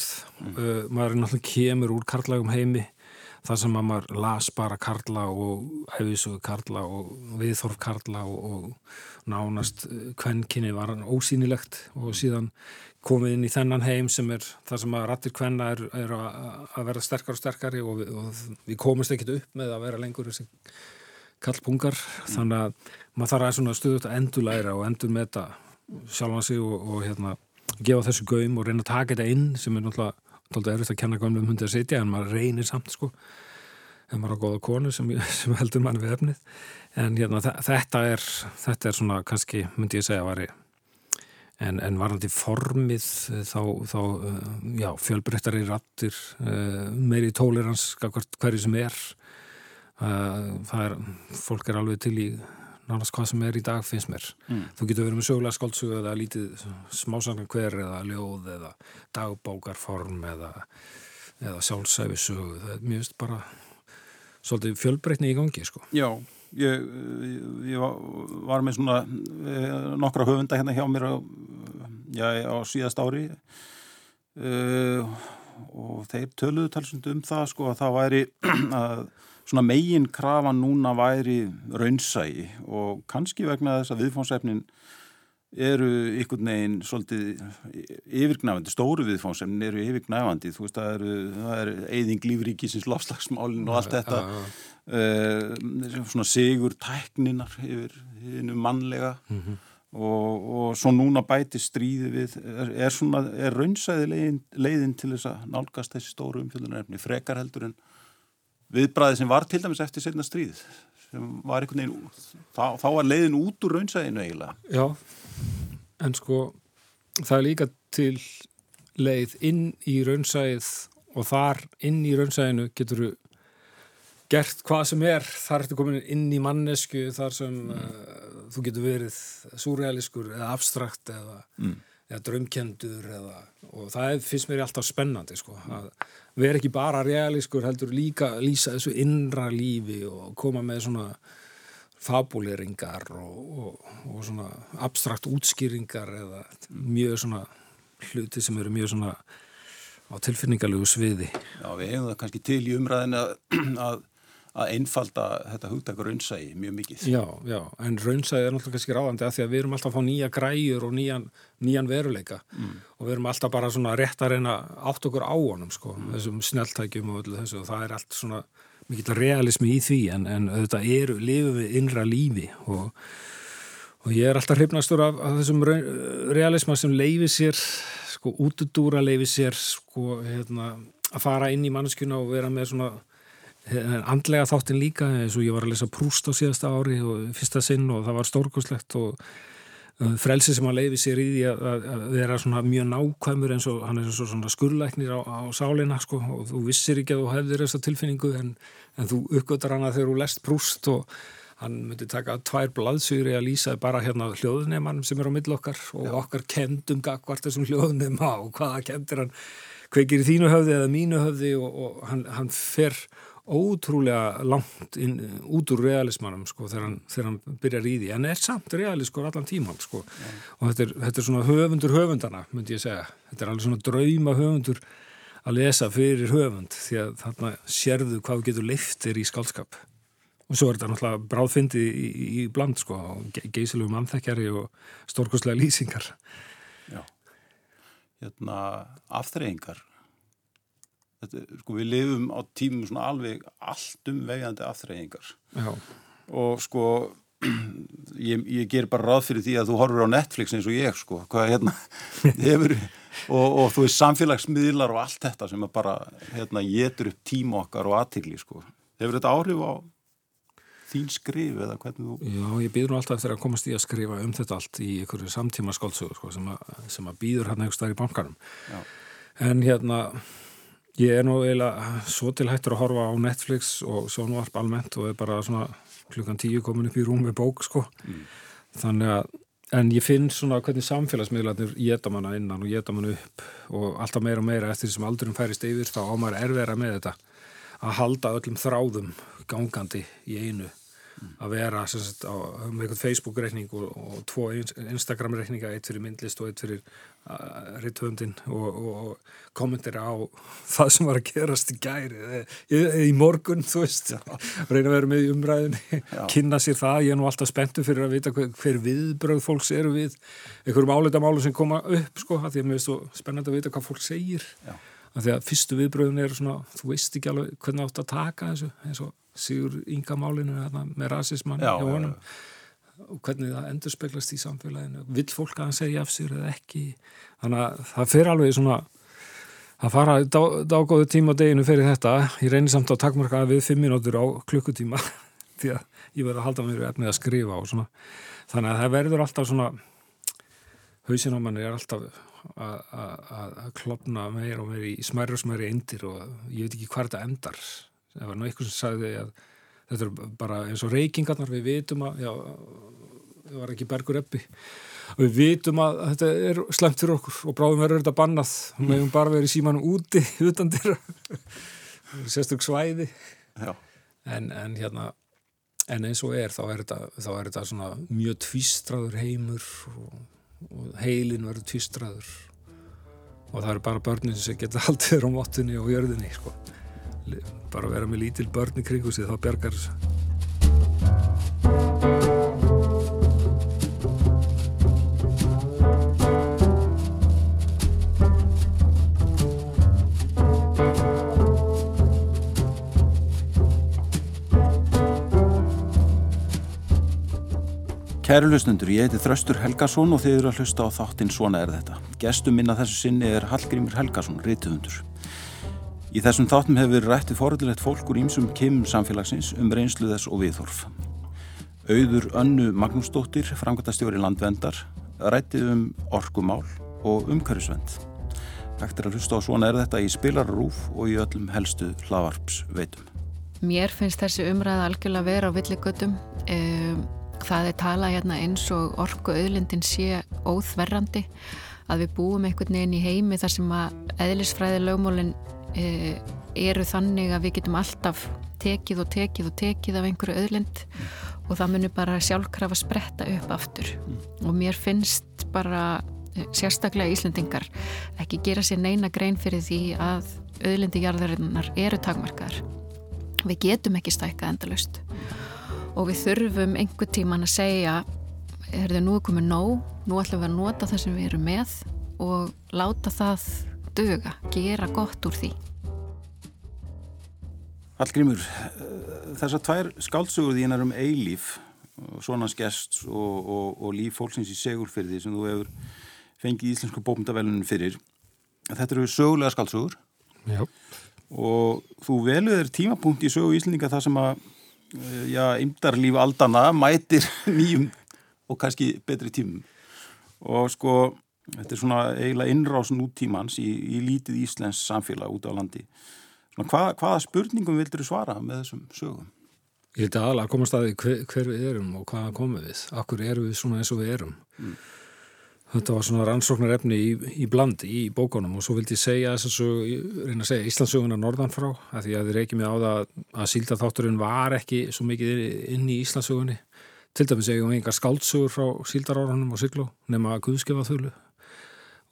Uh, maður er náttúrulega kemur úr karlagum heimi þar sem að maður las bara karla og æfisugu karla og viðþorf karla og, og nánast kvenkinni var ósýnilegt og síðan komið inn í þennan heim sem er þar sem að rattir kvenna er, er að verða sterkar og sterkari og við, og við komumst ekkit upp með að vera lengur þessi kallpungar mm. þannig að maður þarf að svona stuðut að endurlæra og endur meta sjálfan sig og, og hérna gefa þessu gaum og reyna að taka þetta inn sem er náttúrulega erfitt að kenna gamlum hundi að sitja en maður reynir samt sko en maður á góða konu sem, *laughs* sem heldur mann við efnið en hérna, þetta er þetta er svona kannski, myndi ég segja að vari en, en varandi formið þá, þá já, fjölbreyttari rattir meiri tólirans hverju sem er það er fólk er alveg til í nánast hvað sem er í dag finnst mér mm. þú getur verið með sögulega skáldsögu eða lítið smásangan hver eða ljóð eða dagbókarform eða, eða sjálfsæfisögu það er mjög bara svolítið fjölbreytni í gangi sko. Já, ég, ég var með svona eh, nokkra höfunda hérna hjá mér á, já, á síðast ári. Uh, og þeir töluðu talsund um það sko að það væri *clears throat* að svona megin krafa núna væri raunsægi og kannski vegna þess að viðfónsefnin eru ykkur neginn svolítið yfirgnæfandi, stóru viðfónsefnin eru yfirgnæfandi, þú veist það eru, það eru eigðing lífríkisins lofslagsmálin og allt þetta. Ja. Uh, svona sigur tækninar yfir innu mannlega. Mm -hmm. og, og svo núna bæti stríði við, er, er svona er raunsæði leiðin, leiðin til þess að nálgast þessi stóru umfjöldunarefni, frekar heldur en viðbræði sem var til dæmis eftir setna stríð sem var einhvern veginn þá, þá var leiðin út úr raunsæðinu eiginlega. Já, en sko það er líka til leið inn í raunsæðið og þar inn í raunsæðinu getur þú gert hvað sem er þar ertu komin inn í mannesku þar sem mm. uh, þú getur verið súrealiskur eða abstrakt eða, mm. eða drömkendur eða, og það finnst mér alltaf spennandi sko, að vera ekki bara realískur heldur líka lýsa þessu innra lífi og koma með svona fabuleringar og, og, og svona abstrakt útskýringar eða mjög svona hluti sem eru mjög svona á tilfinningarlegu sviði. Já, við hefum það kannski til í umræðinu að, *clears throat* að að einfalda þetta hugdagur raunsægi mjög mikið. Já, já, en raunsægi er náttúrulega kannski ráðandi að því að við erum alltaf að fá nýja græjur og nýjan, nýjan veruleika mm. og við erum alltaf bara svona rétt að reyna átt okkur á honum sko, mm. þessum sneltækjum og öllu þessu og það er allt svona mikill realismi í því en, en þetta eru, lifum við innra lífi og, og ég er alltaf hrifnastur af, af þessum realisma sem leifir sér, sko, útudúra leifir sér, sko, hérna, að fara inn í mannskjuna og vera með svona andlega þáttin líka eins og ég var að lesa Prúst á síðasta ári og fyrsta sinn og það var stórkoslegt og frelsi sem að leiði sér í því að, að vera svona mjög nákvæmur eins og hann er svona skurlæknir á, á sáleina sko og þú vissir ekki að þú hefðir þessa tilfinningu en, en þú uppgötar hana þegar þú lest Prúst og hann myndi taka tvær blaðsýri að lýsa bara hérna hljóðneimann sem er á millokkar og Já. okkar kendum gagvart þessum hljóðneima og hvaða kendir hann kveikir í þínu höfði eða mínu höfði og, og hann, hann fer ótrúlega langt inn, út úr realismanum sko þegar hann, þegar hann byrjar í því. En er samt realiskur allan tíman sko. Og þetta er, þetta er svona höfundur höfundana myndi ég segja, þetta er alveg svona drauma höfundur að lesa fyrir höfund því að þarna sérðu hvað getur leiftir í skálskap og svo er þetta náttúrulega bráðfindi í, í, í bland sko og geysilegu mannþekkjari og stórkostlega lýsingar. Já. Hérna aftreyingar Þetta, sko, við lifum á tímum svona alveg allt um vegandi aftræðingar og sko *clears throat* ég, ég ger bara ráð fyrir því að þú horfur á Netflix eins og ég sko. Hvað hérna *laughs* hefur og, og þú veist samfélagsmiðlar og allt þetta sem bara hérna getur upp tíma okkar og aðtigli sko. Hefur þetta áhrif á þín skrif eða hvernig þú Já, ég býður nú alltaf eftir að komast í að skrifa um þetta allt í einhverju samtíma skáldsögur sko, sem, sem að býður hérna einhver starf í bankanum. Já. en hérna Ég er nú eiginlega svo tilhættur að horfa á Netflix og sjónvarp almennt og er bara svona klukkan tíu komin upp í rúm með bók sko. Mm. Þannig að, en ég finn svona hvernig samfélagsmiðlarnir geta manna innan og geta manna upp og alltaf meira og meira eftir því sem aldurum færist yfir þá ámar erfera með þetta að halda öllum þráðum gangandi í einu að vera sagt, á, með eitthvað Facebook-reikning og, og tvo Instagram-reikninga, eitt fyrir myndlist og eitt fyrir uh, rittvöndin og, og kommentir á *laughs* það sem var að gerast í gæri í, í morgun, þú veist. Reyna að vera með í umræðinni kynna sér það, ég er nú alltaf spenntu fyrir að vita hver, hver viðbröð fólks eru við einhverjum álitamálu sem koma upp sko, því að mér er svo spennand að vita hvað fólk segir. Já. því að fyrstu viðbröðin er svona, þú veist ekki alveg hvernig átt að taka þessu eins og Sigur Ingamálinu með rasismann hjá honum. og hvernig það endur speglast í samfélaginu. Vill fólk að hann segja af sér eða ekki? Þannig að það fyrir alveg svona að fara dágóðu tíma á deginu fyrir þetta. Ég reynir samt að takkmarka við fimm minútur á klukkutíma. *laughs* Því að ég verði að halda mér efnið að skrifa og svona. Þannig að það verður alltaf svona hausin á manni er alltaf að klopna meir og meir í smæri og smæri eindir og ég veit ekki hvað þetta endar það var nú eitthvað sem sagði að þetta er bara eins og reykingarnar við vitum að já, það var ekki bergur eppi og við vitum að þetta er slemt fyrir okkur og bráðum verður þetta bannað. Og við hefum bara verið símanum úti *laughs* utan dyrra sérstök svæði. En, en hérna en eins og er þá er þetta, þá er þetta mjög tvistraður heimur og, og heilin verður tvistraður og það eru bara börnin sem geta haldið þér á móttunni og jörðinni sko. Bara vera með lítil börn í kringu sig þá bjargar Kæru hlustundur, ég heiti Þraustur Helgason og þið eru að hlusta á þáttinn Svona er þetta. Gestum minna þessu sinni er Hallgrímur Helgason, reytuhundur. Í þessum þáttum hefur verið rættið forðilegt fólk úr ímsum kemum samfélagsins um reynslu þess og viðhorf. Auður Önnu Magnúsdóttir, framkvæmtastjóri landvendar, rættið um orkumál og umhverjusvend. Hægt er að hlusta á Svona er þetta í spilarrúf og í öllum helstu hlavarps veitum. Mér finnst þessi umræða algjörlega vera á villigötum. Um, það er talað hérna eins og orku auðlindin sé óþverrandi að við búum einhvern veginn í heimi þar sem að eðlisfræði lögmólin e, eru þannig að við getum alltaf tekið og tekið og tekið af einhverju auðlind og það munir bara sjálfkrafa spretta upp aftur. Og mér finnst bara e, sérstaklega Íslandingar ekki gera sér neina grein fyrir því að auðlindi jarðarinnar eru takmarkaðar. Við getum ekki stækka endalust og við þurfum einhver tíman að segja er þau nú komið nóg, nú ætlum við að nota það sem við erum með og láta það döga, gera gott úr því. Hallgrímur, þessar tvær skáltsugur þínar um eilíf, svona skest og, og, og líf fólksins í segurfyrði sem þú hefur fengið íslensku bókmyndavelunum fyrir, þetta eru sögulega skáltsugur Já. og þú veluður tímapunkt í sögu íslendinga það sem að Eh, já, ymdarlíf aldana mætir *laughs* nýjum og kannski betri tímum og sko, þetta er svona eiginlega innrás nútímans í, í lítið Íslands samfélag út á landi. Svona, hvað, hvaða spurningum vildur þú svara með þessum sögum? Ég held að alveg að koma staði hver, hver við erum og hvaða komum við, akkur eru við svona eins og við erum? Mm. Þetta var svona rannsóknarefni í, í bland í bókunum og svo vildi ég segja þess að reyna að segja Íslandsöguna norðan frá að því að þið reykjum ég á það að síldarþátturinn var ekki svo mikið inn í Íslandsögunni til dæmis segjum við enga skáldsögur frá síldarárunum og sykló nema að Guðskefa þölu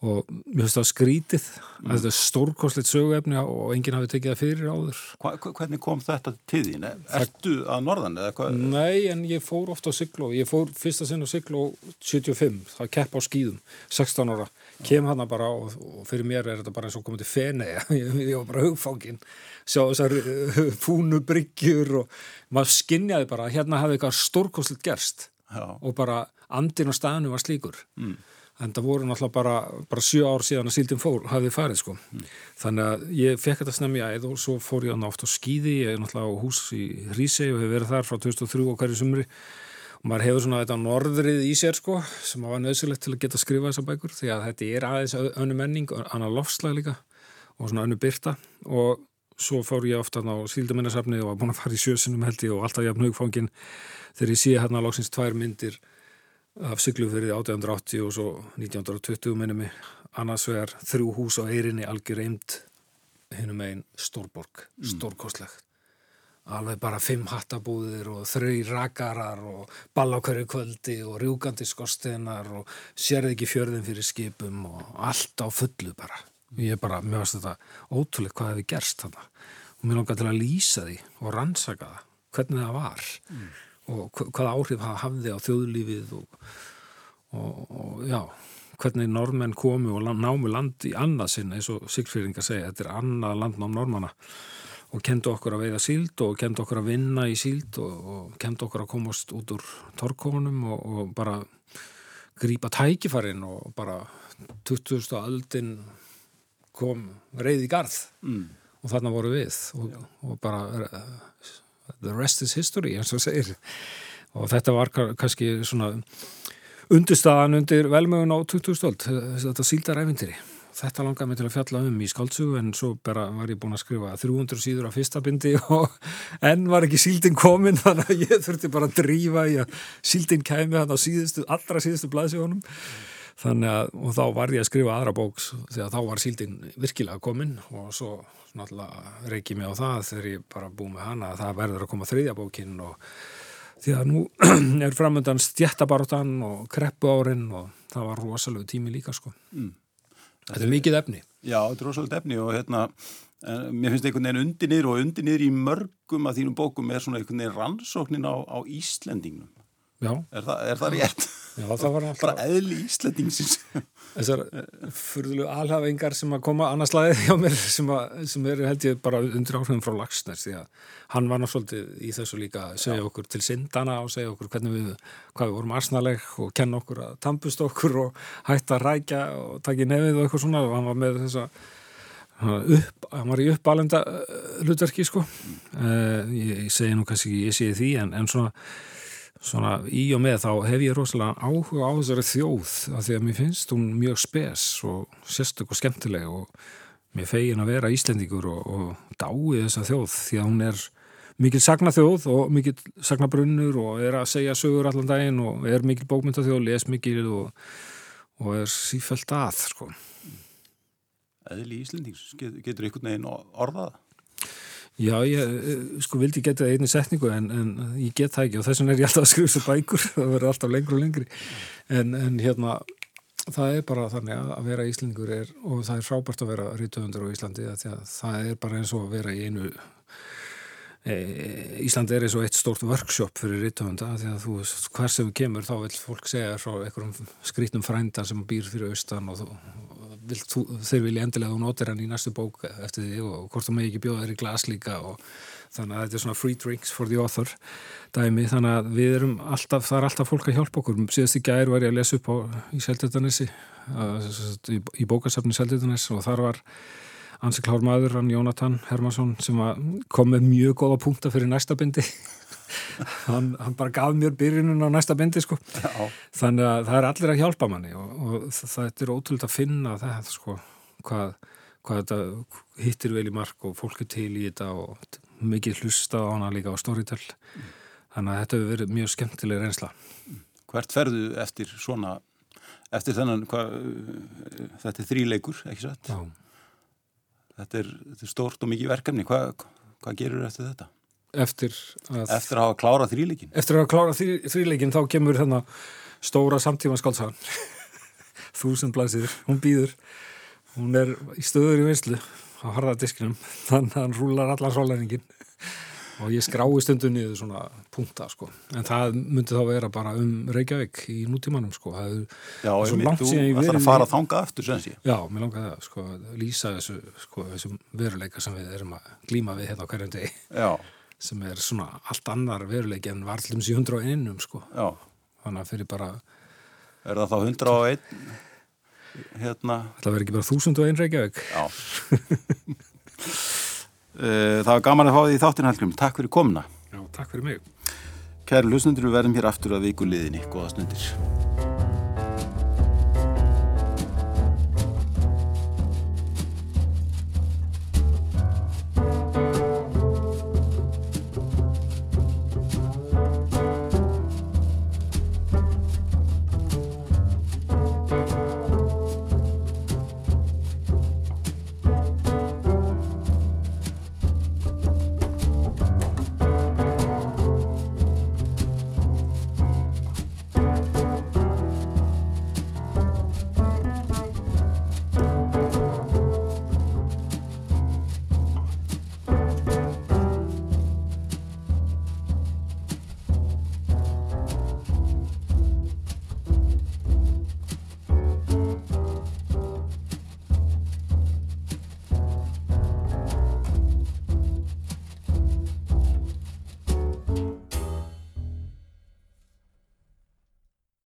og mér finnst það skrítið. Mm. að þetta er stórkosleitt söguefni og enginn hafi tekið það fyrir áður. Hva, Hvernig kom þetta til þín? Ertu að norðan? Nei, en ég fór ofta á Sigló ég fór fyrsta sinn á Sigló 75 það kepp á skýðum, 16 ára. Kem hana bara og, og fyrir mér er þetta bara eins og komið til fene *laughs* ég, ég var bara hugfákin sjá þessar uh, fúnu bryggjur og maður skinnjaði bara hérna hafi eitthvað stórkosleitt gerst. Já. og bara andin og staðinu var slíkur. Mm en það voru náttúrulega bara, bara sjö ár síðan að síldin fór, hafið farið sko. Mm. þannig að ég fekk þetta snemmi æð og svo fór ég á nátt á skýði ég er náttúrulega á hús í Rísei og hefur verið þar frá 2003 og hverju sumri. Og maður hefur svona þetta norðrið í sér sko sem var nöðsilegt til að geta að skrifa þessa bækur. Því að þetta er aðeins önnu menning annar lofslag líka og svona önnu byrta og svo fór ég ofta á sílduminnarsafni og var búin að fara í sjösunum held ég og alltaf jafn hugfangin þegar ég sé hérna lóksins tvær myndir af Siglufyrði 1880 og svo 1920 minnum ég annars vegar þrjú hús á eirinni algjör eind hinnum einn stórborg, mm. stórkostlegt. Alveg bara fimm hattabúðir og þrjö rakarar og ballákverju kvöldi og rjúkandi skorstenar og sérði ekki fjörðin fyrir skipum og allt á fullu bara. Ég er bara, mér finnst þetta ótrúlega hvað hefur gerst þarna. Og mér langar til að lýsa því og rannsaka það hvernig það var. Mm og hvaða áhrif það hafði á þjóðlífið og, og, og já, hvernig normenn komu og námu land í annað sinn eins og Sigfríðingar segja, þetta er annað landnám normanna og kendi okkur að veiða síld og kendi okkur að vinna í síld og, og kendi okkur að komast út úr torkónum og bara grípa tækifarin og bara 20. aldin kom reyð í garð mm. og þarna voru við og, og bara uh, the rest is history eins og segir. Og þetta var kannski svona undirstaðan undir velmögun á 2000-öld þetta síldaræfintýri þetta langaði mig til að fjalla um í skáltsugu en svo bara var ég búin að skrifa 300 síður á fyrsta bindi *laughs* og enn var ekki síldin komin þannig að ég þurfti bara að drífa í að síldin kæmi hann á síðustu, allra síðustu blaðsjónum þannig að, og þá var ég að skrifa aðra bóks þegar þá var síldin virkilega komin og svo náttúrulega reykið mig á það þegar ég bara búið með hana að það verður að koma þriðja bókin og því að nú *clears throat* er framöndan stjættabartan og kreppu árin og það var rosalega tími líka sko. Mm. Þetta er mikið efni. Já, þetta er rosalega efni og hérna mér finnst einhvern veginn undinir og undinir í mörgum af þínum bókum er svona einhvern veginn rannsóknin á, á Íslendingnum Já. Er það, er það rétt? Já, það var alltaf... Bara eðli íslendingsis. Þessar fyrðulegu alhafingar sem að koma annarslæðið hjá mér sem, að, sem er held ég bara undir áhrifin frá Lagsners því að hann var náttúrulega í þessu líka að segja Já. okkur til syndana og segja okkur hvernig við, hvað við vorum arsnaleg og kenna okkur að tampust okkur og hætta að rækja og taki nefið og eitthvað svona og hann var með þessa upp, hann var í uppalenda hlutverki sko. Uh, ég, ég segi nú kannski ekki ég segi því en, en svona svona í og með þá hef ég rosalega áhuga á þessari þjóð af því að mér finnst hún mjög spes og sérstök og skemmtileg og mér fegin að vera Íslendingur og, og dái þessa þjóð því að hún er mikil sagnaþjóð og mikil sagnabrunnur og er að segja sögur allan daginn og er mikil bókmyndaþjóð, les mikil og, og er sífælt að sko. Eðli Íslendings, getur ykkur neginn orðaða? Já, ég eh, sko vildi geta einni setningu en, en ég get það ekki. Og þess vegna er ég alltaf að skrifa þessu bækur *laughs* það verður alltaf lengur og lengri. En, en hérna, það er bara þannig að vera íslengur er og það er frábært að vera rítuðundur á Íslandi það er bara eins og að vera í einu e, Íslandi er eins og eitt stórt workshop fyrir rítuðunda því að þú hver sem kemur þá vil fólk segja frá einhverjum skrítum frænda sem býr fyrir austan og, þú, þeir vilja endilega þú notir hann í næstu bók eftir því og hvort þú megi ekki bjóða þér í glas líka og þannig að þetta er svona free drinks for the author dæmi, þannig að við erum alltaf, það er alltaf fólk að hjálpa okkur. Síðast í gæri var ég að lesa upp á, í Seldutanessi í, í bókasafni Seldutanes og þar var ansi klár maður, hann Jónatan Hermansson sem kom með mjög góða punkta fyrir næsta bindi hann, hann bara gaf mér byrjunum á næsta bendi sko þannig að það er allir að hjálpa manni og, og það er ótrúlega að finna það sko hvað, hvað þetta hittir vel í mark og fólk er til í þetta og mikið hlusta á hana líka á Storytel mm. þannig að þetta hefur verið mjög skemmtileg reynsla Hvert ferðu eftir svona eftir þennan hva, þetta er þríleikur, ekki satt? Þetta er, þetta er stórt og mikið verkefni hvað hva gerur eftir þetta? Eftir að eftir að hafa klárað þrýleikin eftir að hafa klárað þrý, þrýleikin þá kemur þennan stóra samtíma skálsagan *laughs* þúsund blæsir, hún býður hún er í stöður í vinslu á harðardiskinum, *laughs* þannig að hann rúlar allar sólæningin og ég skrái stundu niður svona punta sko. en það myndi þá vera bara um Reykjavík í nútímanum sko. það er Já, svo langt síðan ég verið Það þarf að fara að þanga aftur sem sé. Já, mér langar það, sko, lýsa þessu, sko, þessu veruleika sem við erum að glíma við hérna á hverjum degi. Já sem er svona allt annar veruleiki en varllum 701 sko. Já. Þannig að fyrir bara Er það þá 101 hérna? Það verður ekki bara 1001 Reykjavík? Já. Eh, Það var gaman að fá því þáttin Hallgrim Takk fyrir komna Já, takk fyrir mig. Kæru lusnundur, við verðum hér aftur að viku liðinni. Góða snundir